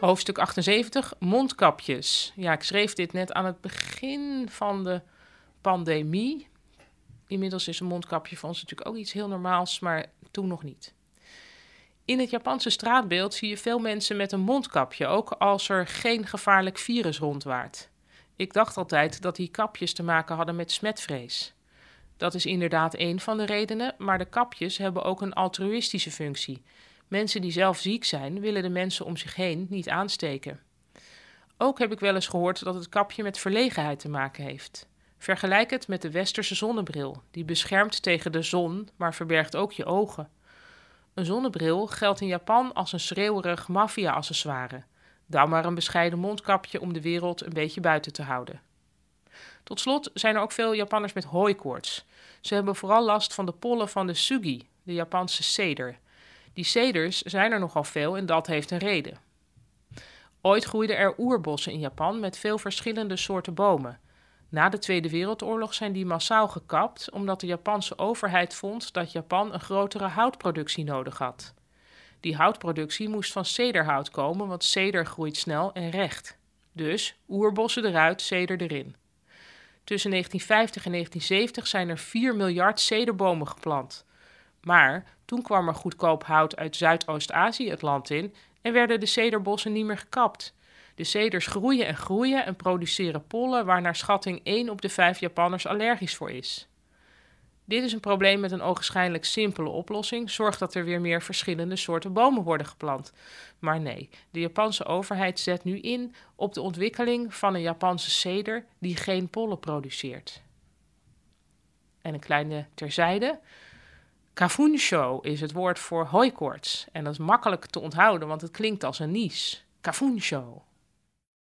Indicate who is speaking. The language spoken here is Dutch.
Speaker 1: Hoofdstuk 78, mondkapjes. Ja, ik schreef dit net aan het begin van de pandemie. Inmiddels is een mondkapje voor ons natuurlijk ook iets heel normaals, maar toen nog niet. In het Japanse straatbeeld zie je veel mensen met een mondkapje, ook als er geen gevaarlijk virus rondwaart. Ik dacht altijd dat die kapjes te maken hadden met smetvrees. Dat is inderdaad een van de redenen, maar de kapjes hebben ook een altruïstische functie. Mensen die zelf ziek zijn, willen de mensen om zich heen niet aansteken. Ook heb ik wel eens gehoord dat het kapje met verlegenheid te maken heeft. Vergelijk het met de westerse zonnebril, die beschermt tegen de zon, maar verbergt ook je ogen. Een zonnebril geldt in Japan als een schreeuwerig maffia-accessoire. Dan maar een bescheiden mondkapje om de wereld een beetje buiten te houden. Tot slot zijn er ook veel Japanners met hooikoorts. Ze hebben vooral last van de pollen van de sugi, de Japanse ceder. Die ceders zijn er nogal veel en dat heeft een reden. Ooit groeiden er oerbossen in Japan met veel verschillende soorten bomen. Na de Tweede Wereldoorlog zijn die massaal gekapt omdat de Japanse overheid vond dat Japan een grotere houtproductie nodig had. Die houtproductie moest van cederhout komen, want ceder groeit snel en recht. Dus oerbossen eruit, ceder erin. Tussen 1950 en 1970 zijn er 4 miljard cederbomen geplant. Maar toen kwam er goedkoop hout uit Zuidoost-Azië het land in en werden de cederbossen niet meer gekapt. De ceders groeien en groeien en produceren pollen waar naar schatting 1 op de 5 Japanners allergisch voor is. Dit is een probleem met een ogenschijnlijk simpele oplossing. Zorg dat er weer meer verschillende soorten bomen worden geplant. Maar nee, de Japanse overheid zet nu in op de ontwikkeling van een Japanse ceder die geen pollen produceert. En een kleine terzijde. Kafunsho is het woord voor hooikoorts. En dat is makkelijk te onthouden, want het klinkt als een nies. Kafunsho.